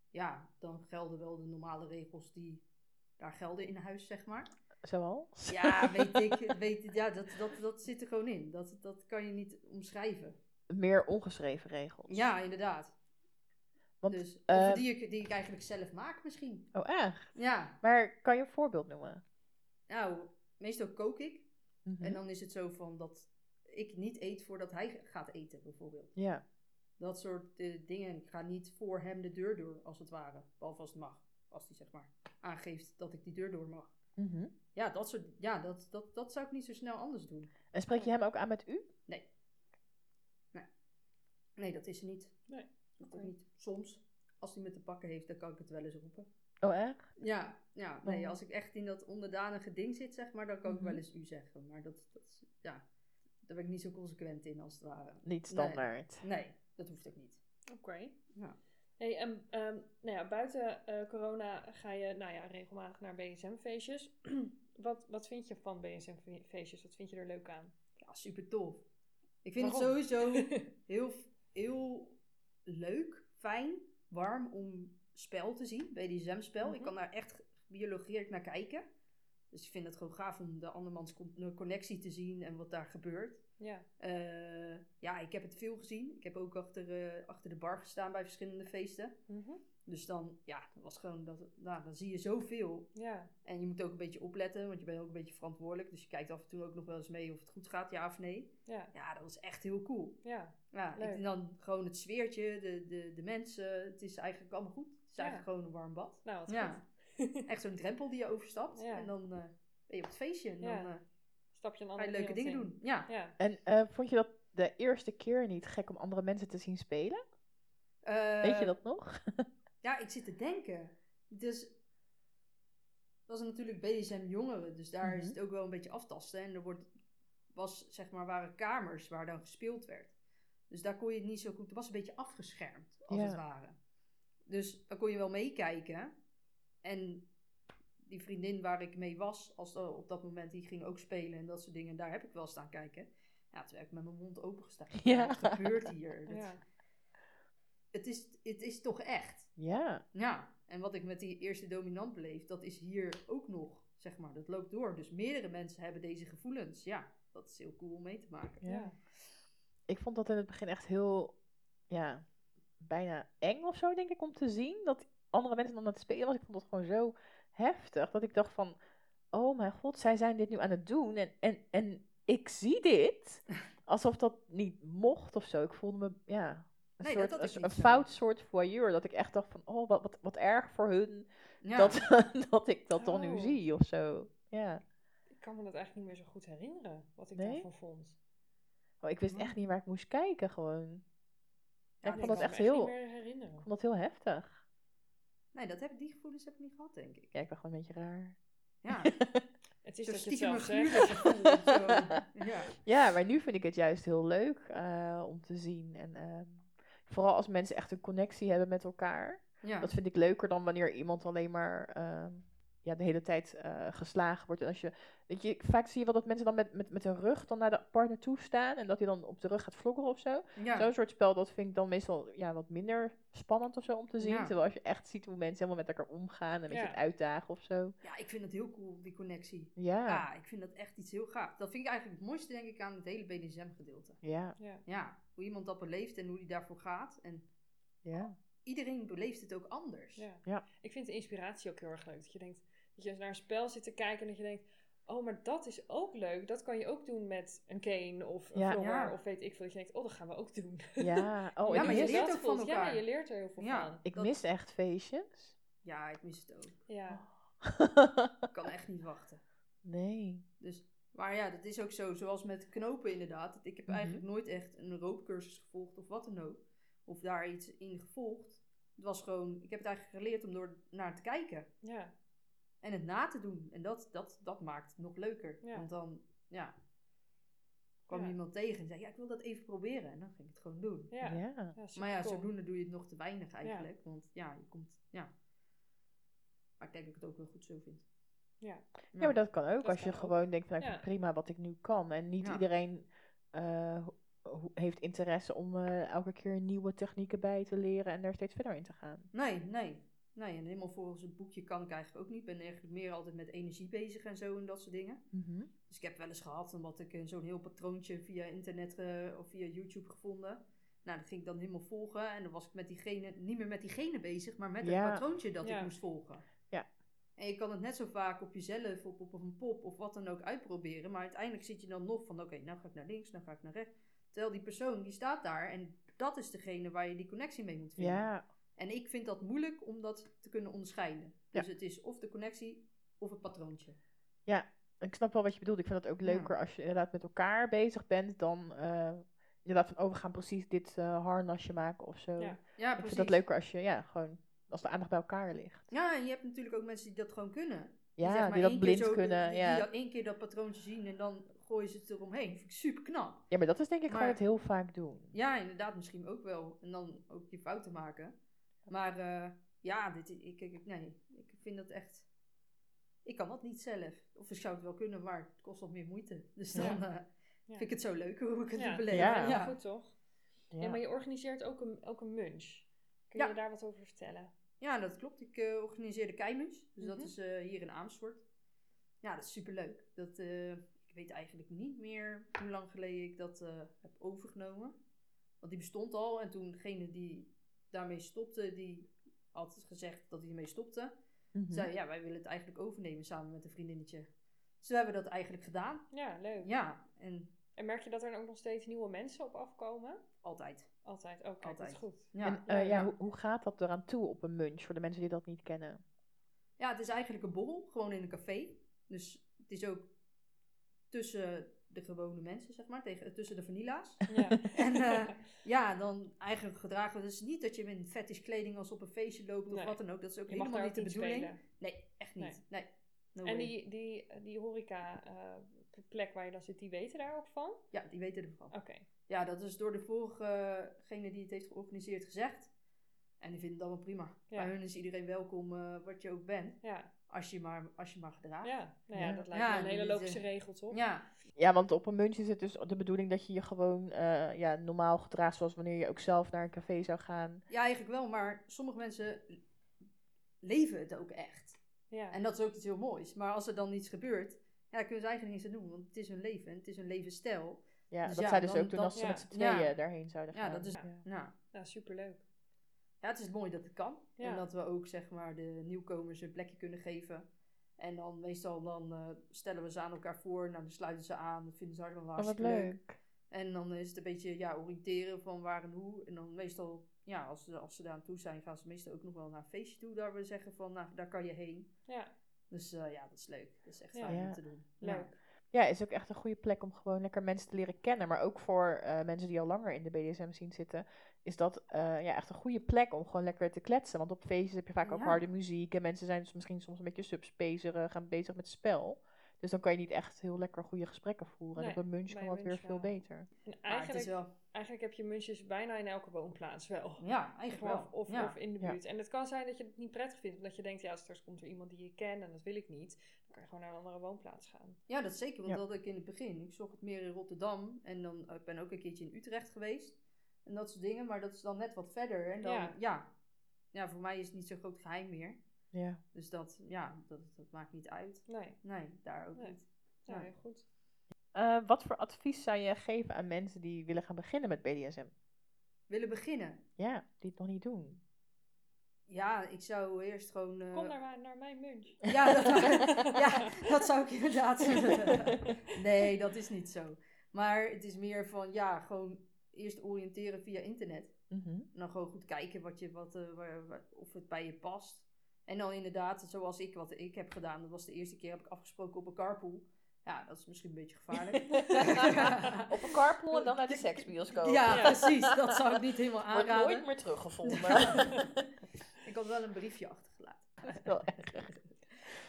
Ja, dan gelden wel de normale regels die daar gelden in huis, zeg maar. Zoals? Ja, weet ik. Weet, ja, dat, dat, dat zit er gewoon in. Dat, dat kan je niet omschrijven. Meer ongeschreven regels. Ja, inderdaad. Want, dus, eh, of die ik, die ik eigenlijk zelf maak misschien. Oh, echt? Ja, Maar kan je een voorbeeld noemen? nou, meestal kook ik. Mhm. En dan is het zo van dat ik niet eet voordat hij gaat eten, bijvoorbeeld. Ja. Dat soort eh, dingen. Ik ga niet voor hem de deur door, als het ware. Behalve als het mag. Als hij zeg maar aangeeft dat ik die deur door mag. Mhm. Ja, dat, soort, ja dat, dat, dat zou ik niet zo snel anders doen. En spreek je hem ook aan met u? Nee, dat is er niet. Nee. Dat niet. Soms, als hij me te pakken heeft, dan kan ik het wel eens roepen. Oh, echt? Ja, ja nee, Oh. als ik echt in dat onderdanige ding zit, zeg maar, dan kan ik Mhm. wel eens u zeggen. Maar dat, dat is- ja, daar ben ik niet zo consequent in, als het ware. Niet standaard. Nee, dat hoeft ook niet. Oké. Ja. Hey, en ehm, nou ja, buiten eh, corona ga je nou ja, regelmatig naar BSM-feestjes. wat, wat vind je van BSM-feestjes? Wat vind je er leuk aan? Ja, super tof. Ik vind Waarom? het sowieso heel, heel leuk, fijn, warm om spel te zien, BDSM-spel. Ik Mhm. kan daar echt biologeerd naar kijken. Dus ik vind het gewoon gaaf om de andermans con- connectie te zien en wat daar gebeurt. Ja. Eh, ja, ik heb het veel gezien. Ik heb ook achter, eh, achter de bar gestaan bij verschillende feesten. Mhm. Dus dan, ja, dat was gewoon, dat, nou, dan zie je zoveel. Ja. En je moet ook een beetje opletten, want je bent ook een beetje verantwoordelijk. Dus je kijkt af en toe ook nog wel eens mee of het goed gaat, ja of nee. Ja. Ja, dat was echt heel cool. Ja. Ja, Leuk. vind dan gewoon het sfeertje, de, de, de mensen. Het is eigenlijk allemaal goed. Het is Ja. eigenlijk gewoon een warm bad. Nou, wat Ja. goed. Echt zo'n drempel die je overstapt. Ja. En dan eh, ben je op het feestje. En Ja. dan eh, Stap je een ga andere je leuke dingen in. doen. Ja. Ja. En eh, vond je dat de eerste keer niet gek om andere mensen te zien spelen? Eh, Weet je dat nog? Ja, ik zit te denken. Dus dat is natuurlijk BDSM jongeren, dus daar is Mhm. het ook wel een beetje aftasten. En er wordt, was, zeg maar, waren kamers waar dan gespeeld werd. Dus daar kon je het niet zo goed, het was een beetje afgeschermd, als Ja. het ware. Dus dan kon je wel meekijken. En die vriendin waar ik mee was, als op dat moment, die ging ook spelen en dat soort dingen. Daar heb ik wel staan kijken. Ja, toen heb ik met mijn mond open gestaan. Ja. Wat gebeurt hier? Dat- Ja. Het, is, het is toch echt? Ja. Ja, en wat ik met die eerste dominant beleef, dat is hier ook nog, zeg maar, dat loopt door. Dus meerdere mensen hebben deze gevoelens. Ja, dat is heel cool om mee te maken. ja. Ik vond dat in het begin echt heel, ja, bijna eng of zo, denk ik, om te zien. Dat andere mensen dan aan het spelen was. Ik vond dat gewoon zo heftig. Dat ik dacht van, oh mijn god, zij zijn dit nu aan het doen. En, en, en ik zie dit. Alsof dat niet mocht of zo. Ik voelde me, ja, een, Nee, soort, dat een, een fout soort voyeur. Dat ik echt dacht van, oh, wat, wat, wat erg voor hun. Ja, Dat, dat ik dat dan nu Oh. zie of zo. Ja. Ik kan me dat eigenlijk niet meer zo goed herinneren, wat ik Nee? daarvan vond. Oh, ik wist echt niet waar ik moest kijken gewoon. Ja, ik nee, vond dat echt me heel, ik vond dat heel heftig. nee, dat heb, die gevoelens heb ik niet gehad, denk ik. Ja, ik ben gewoon een beetje raar. Ja, Het is zo dat je het zelf zegt. gevoel. Ja. Ja, maar nu vind ik het juist heel leuk eh, om te zien. En ehm, vooral als mensen echt een connectie hebben met elkaar. Ja. Dat vind ik leuker dan wanneer iemand alleen maar ehm, ja, de hele tijd eh, geslagen wordt. En als je, weet je, vaak zie je wel dat mensen dan met, met, met hun rug dan naar de partner toe staan. En dat hij dan op de rug gaat vloggeren of zo. ja. Zo'n soort spel, dat vind ik dan meestal ja, wat minder spannend of zo om te zien. Ja. Terwijl als je echt ziet hoe mensen helemaal met elkaar omgaan en een beetje Ja. het uitdagen of zo. ja, ik vind het heel cool, die connectie. Ja, Ja, ik vind dat echt iets heel gaaf. Dat vind ik eigenlijk het mooiste, denk ik, aan het hele BDSM-gedeelte. ja, Ja. Ja, hoe iemand dat beleeft en hoe die daarvoor gaat. En ja. iedereen beleeft het ook anders. Ja. Ja. Ik vind de inspiratie ook heel erg leuk. Dat je denkt, dat je naar een spel zit te kijken en dat je denkt, oh, maar dat is ook leuk. Dat kan je ook doen met een cane of een Ja. vlogger Ja. of weet ik veel. Dat je denkt, oh, dat gaan we ook doen. Ja, oh, Ja, maar je leert van elkaar. Ja, je leert er heel veel Ja. van. ik dat- mis echt feestjes. Ja, ik mis het ook. Ja. Ik kan echt niet wachten. nee. Dus, maar ja, dat is ook zo, zoals met knopen inderdaad. Ik heb Mhm. eigenlijk nooit echt een roopcursus gevolgd of wat dan ook. Of daar iets in gevolgd. Het was gewoon, ik heb het eigenlijk geleerd om door naar te kijken. Ja. En het na te doen. En dat, dat, dat maakt het nog leuker. Ja. Want dan, ja, kwam Ja. iemand tegen en zei, ja, ik wil dat even proberen. En dan ging ik het gewoon doen. Ja. Ja. Ja, Maar ja, zodoende doe je het nog te weinig eigenlijk. Want ja, je komt, ja. Maar ik denk dat ik het ook wel goed zo vind. Ja. Ja, maar dat kan ook. Dat als je ook. gewoon denkt, van, nou, prima wat ik nu kan. En niet Ja. iedereen eh, heeft interesse om eh, elke keer nieuwe technieken bij te leren en daar steeds verder in te gaan. Nee, nee. Nee, en helemaal volgens het boekje kan ik eigenlijk ook niet. Ik ben eigenlijk meer altijd met energie bezig en zo en dat soort dingen. Dus ik heb wel eens gehad, omdat ik eh, zo'n heel patroontje via internet eh, of via YouTube gevonden. Nou, dat ging ik dan helemaal volgen. En dan was ik met diegene, niet meer met diegene bezig, maar met Ja. het patroontje dat Ja. ik moest volgen. Ja. En je kan het net zo vaak op jezelf, op, op een pop of wat dan ook uitproberen. Maar uiteindelijk zit je dan nog van, oké, nou ga ik naar links, nou ga ik naar rechts. Terwijl die persoon, die staat daar en dat is degene waar je die connectie mee moet vinden. Ja, En ik vind dat moeilijk om dat te kunnen onderscheiden. Ja. Dus het is of de connectie of het patroontje. ik snap wel wat je bedoelt. Ik vind het ook Ja. leuker als je inderdaad met elkaar bezig bent dan eh, inderdaad van, oh, we gaan precies dit eh, harnasje maken of zo. Ja. Ja, ik precies. vind dat leuker als je, ja, gewoon, als de aandacht bij elkaar ligt. Ja, en je hebt natuurlijk ook mensen die dat gewoon kunnen. Ja, zeg maar die dat blind zo- kunnen, Die, ja. die dat één keer dat patroontje zien en dan gooien ze het eromheen. Dat vind ik super knap. Ja, maar dat is denk ik gewoon het heel vaak doen. Ja, inderdaad, misschien ook wel. En dan ook je fouten maken. Maar eh, ja, dit, ik, ik, nee, ik vind dat echt... Ik kan dat niet zelf. Of ik zou het wel kunnen, maar het kost wat meer moeite. Dus dan eh, vind ik het zo leuk hoe ik het Ja. beleef. Ja. Ja, goed toch? Ja. Ja. maar je organiseert ook een, ook een munch. Kun Ja. je daar wat over vertellen? Ja, dat klopt. Ik eh, organiseer de Keimunch. Dus dat Mhm. is eh, hier in Amersfoort. Ja, dat is superleuk. Dat, eh, ik weet eigenlijk niet meer hoe lang geleden ik dat eh, heb overgenomen. Want die bestond al. En toen degene die daarmee stopte, die had gezegd dat hij ermee stopte. Mhm. Zei, ja, wij willen het eigenlijk overnemen samen met een vriendinnetje. Dus we hebben dat eigenlijk gedaan. Ja, leuk. Ja, en En merk je dat er dan ook nog steeds nieuwe mensen op afkomen? altijd. Altijd. Oké, dat Altijd. is goed. Ja, en ja, eh, ja, ja. Hoe, hoe gaat dat eraan toe op een munch, voor de mensen die dat niet kennen? Ja, het is eigenlijk een borrel, gewoon in een café. Dus het is ook tussen de gewone mensen, zeg maar, tegen, tussen de vanilla's. Ja. En eh, ja, dan eigenlijk gedragen we dus niet dat je in fetish kleding als op een feestje loopt of Nee. wat dan ook. Dat is ook je helemaal niet de bedoeling. spelen. Nee, echt niet. Nee. No En die, die, die horeca eh, plek waar je dan zit, die weten daar ook van? Ja, die weten ervan. Oké. Ja, dat is door de vorigegene die het heeft georganiseerd gezegd. En die vinden dat wel prima. Ja. Bij hun is iedereen welkom, eh, wat je ook bent. Ja. Als je maar, als je maar gedraagt. Ja. Nou ja, Ja. dat lijkt Ja, me een hele die- logische regel, toch? Ja, Ja, want op een munch is het dus de bedoeling dat je je gewoon eh, ja, normaal gedraagt zoals wanneer je ook zelf naar een café zou gaan. Ja, eigenlijk wel, maar sommige mensen leven het ook echt. Ja. En dat is ook iets heel moois. Maar als er dan iets gebeurt, ja, dan kunnen ze eigenlijk niks aan doen. Want het is hun leven en het is hun levensstijl. Ja, Dus dat ja, zei dus dan- ook toen dan- als ze ja. met z'n tweeën Ja. daarheen zouden Ja, gaan. dat is- Ja. Nou, ja, superleuk. Ja, het is mooi dat het kan. Ja. En dat we ook, zeg maar, de nieuwkomers een plekje kunnen geven. En dan meestal dan eh, stellen we ze aan elkaar voor. Nou, dan sluiten ze aan. Dat vinden ze allemaal Oh, wat hartstikke leuk. leuk. En dan is het een beetje ja, oriënteren van waar en hoe. En dan meestal, ja, als ze, als ze daar aan toe zijn, gaan ze meestal ook nog wel naar een feestje toe. Daar we zeggen van, nou, daar kan je heen. Ja, Dus eh, ja, dat is leuk. Dat is echt fijn Ja. om te doen. leuk. Ja, is ook echt een goede plek om gewoon lekker mensen te leren kennen. Maar ook voor eh, mensen die al langer in de BDSM zien zitten, is dat eh, ja, echt een goede plek om gewoon lekker te kletsen. Want op feestjes heb je vaak ook harde muziek en mensen zijn dus misschien soms een beetje subspacerig, gaan bezig met spel. Dus dan kan je niet echt heel lekker goede gesprekken voeren. Nee, en op een munch kan dat weer veel beter. En eigenlijk, wel, eigenlijk heb je munches bijna in elke woonplaats wel. ja, eigenlijk Of, wel. of, ja. of in de Ja. buurt. En het kan zijn dat je het niet prettig vindt, omdat je denkt, ja, straks komt er iemand die je kent en dat wil ik niet. Dan kan je gewoon naar een andere woonplaats gaan. ja, dat zeker. Want Ja. dat had ik in het begin. Ik zocht het meer in Rotterdam. En dan, ik ben ook een keertje in Utrecht geweest. En dat soort dingen. Maar dat is dan net wat verder. En dan, Ja. ja. ja. voor mij is het niet zo'n groot geheim meer. Ja. Dus dat, ja, dat, dat maakt niet uit. Nee, Nee, daar ook Nee. niet. ja, Ja. heel goed. Eh, wat voor advies zou je geven aan mensen die willen gaan beginnen met BDSM? Willen beginnen? Ja, die het nog niet doen. Ja, ik zou eerst gewoon... eh, Kom naar, naar mijn munch. Ja dat, ja, dat zou ik inderdaad. nee, dat is niet zo. Maar het is meer van, ja, gewoon eerst oriënteren via internet. Mhm. En dan gewoon goed kijken wat je, wat, eh, waar- waar- of het bij je past. En dan inderdaad, zoals ik, wat ik heb gedaan. Dat was de eerste keer, heb ik afgesproken op een carpool. Ja, dat is misschien een beetje gevaarlijk. Op een carpool en dan naar de seksbioscoop. ja, Ja. precies. Dat zou ik niet helemaal Wordt aanraden. nooit meer teruggevonden. Ik had wel een briefje achtergelaten. Wel echt.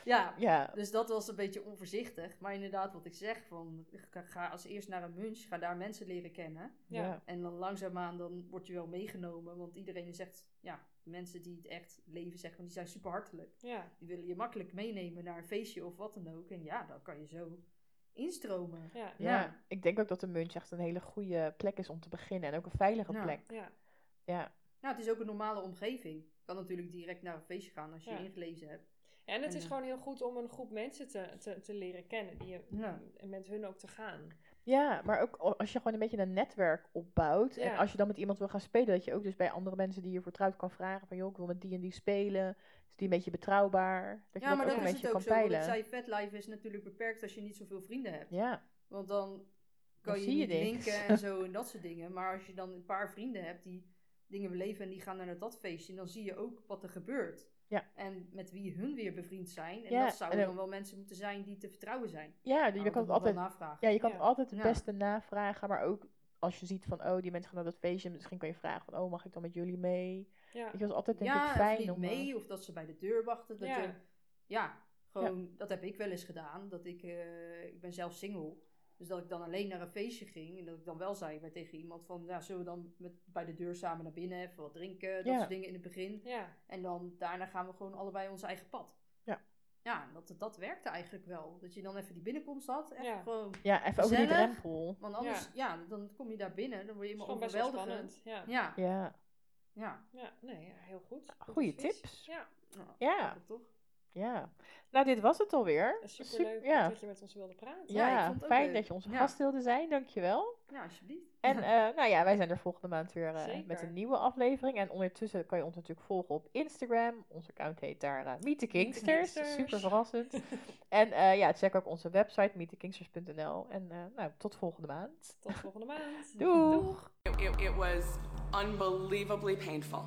Ja, ja, Dus dat was een beetje onvoorzichtig. Maar inderdaad, wat ik zeg, van, ga- ga als eerst naar een munch, ga daar mensen leren kennen. Ja. En dan langzaamaan, dan word je wel meegenomen. Want iedereen zegt, ja, mensen die het echt leven, zeg maar, die zijn super hartelijk. Ja, Die willen je makkelijk meenemen naar een feestje of wat dan ook. En ja, dan kan je zo instromen. ja, Ja, Ja. ik denk ook dat de munch echt een hele goede plek is om te beginnen. En ook een veilige Ja. plek. ja. Ja, Ja, het is ook een normale omgeving. Je kan natuurlijk direct naar een feestje gaan als je Ja. je ingelezen hebt. En het En, is gewoon heel goed om een groep mensen te, te, te leren kennen. Die je, Ja. En met hun ook te gaan. ja maar ook als je gewoon een beetje een netwerk opbouwt. En als je dan met iemand wil gaan spelen, dat je ook dus bij andere mensen die je vertrouwt kan vragen. Van joh, ik wil met die en die spelen. Is die een beetje betrouwbaar? Dat je Ja, dat maar ook dat een is het ook zo. Wat ik peilen. zei, Fatlife is natuurlijk beperkt als je niet zoveel vrienden hebt. Ja, Want dan kan Dan je zie je niet linken en zo en dat soort dingen. Maar als je dan een paar vrienden hebt die dingen beleven en die gaan naar dat feestje, dan zie je ook wat er gebeurt. Ja. En met wie hun weer bevriend zijn. En Ja, dat zouden en dan wel mensen moeten zijn die te vertrouwen zijn. Ja, je Nou, kan het altijd, navragen. ja, je kan Ja. altijd het Ja. beste navragen. Maar ook als je ziet van, oh, die mensen gaan naar dat feestje. Misschien kan je vragen van, oh, mag ik dan met jullie mee? Ja. Dat is altijd denk ja, ik fijn niet om... eh, mee, of dat ze bij de deur wachten. Dat Ja. je- ja, gewoon, dat heb ik wel eens gedaan. Dat ik, eh, ik ben zelf single. Dus dat ik dan alleen naar een feestje ging. En dat ik dan wel zei bij tegen iemand van, ja, zullen we dan met, bij de deur samen naar binnen even wat drinken. Dat Ja. soort dingen in het begin. Ja. En dan daarna gaan we gewoon allebei ons eigen pad. Ja. Ja, dat, dat werkte eigenlijk wel. Dat je dan even die binnenkomst had. Even Ja. gewoon, Ja, even over die drempel. want anders, ja. dan kom je daar binnen. Dan word je helemaal gewoon best wel overweldigend. spannend. Ja. Ja, Ja, ja. Ja, nee, heel goed. Goed Goeie advies. tips. Ja, Nou, ja, toch? Ja. Nou, dit was het alweer. superleuk Sup- ja. dat je met ons wilde praten. Ja, Ja, ik vond het ook fijn leuk. dat je onze Ja. gast wilde zijn. Dankjewel. Ja, alsjeblieft. En eh, nou ja, wij zijn er volgende maand weer eh, met een nieuwe aflevering. En ondertussen kan je ons natuurlijk volgen op Instagram. Ons account heet daar eh Meet the Kingsters. Super verrassend. en eh, ja, check ook onze website meetkingsters.nl. En eh, nou, tot volgende maand. Tot volgende maand. Doeg! It, it, it was unbelievably painful.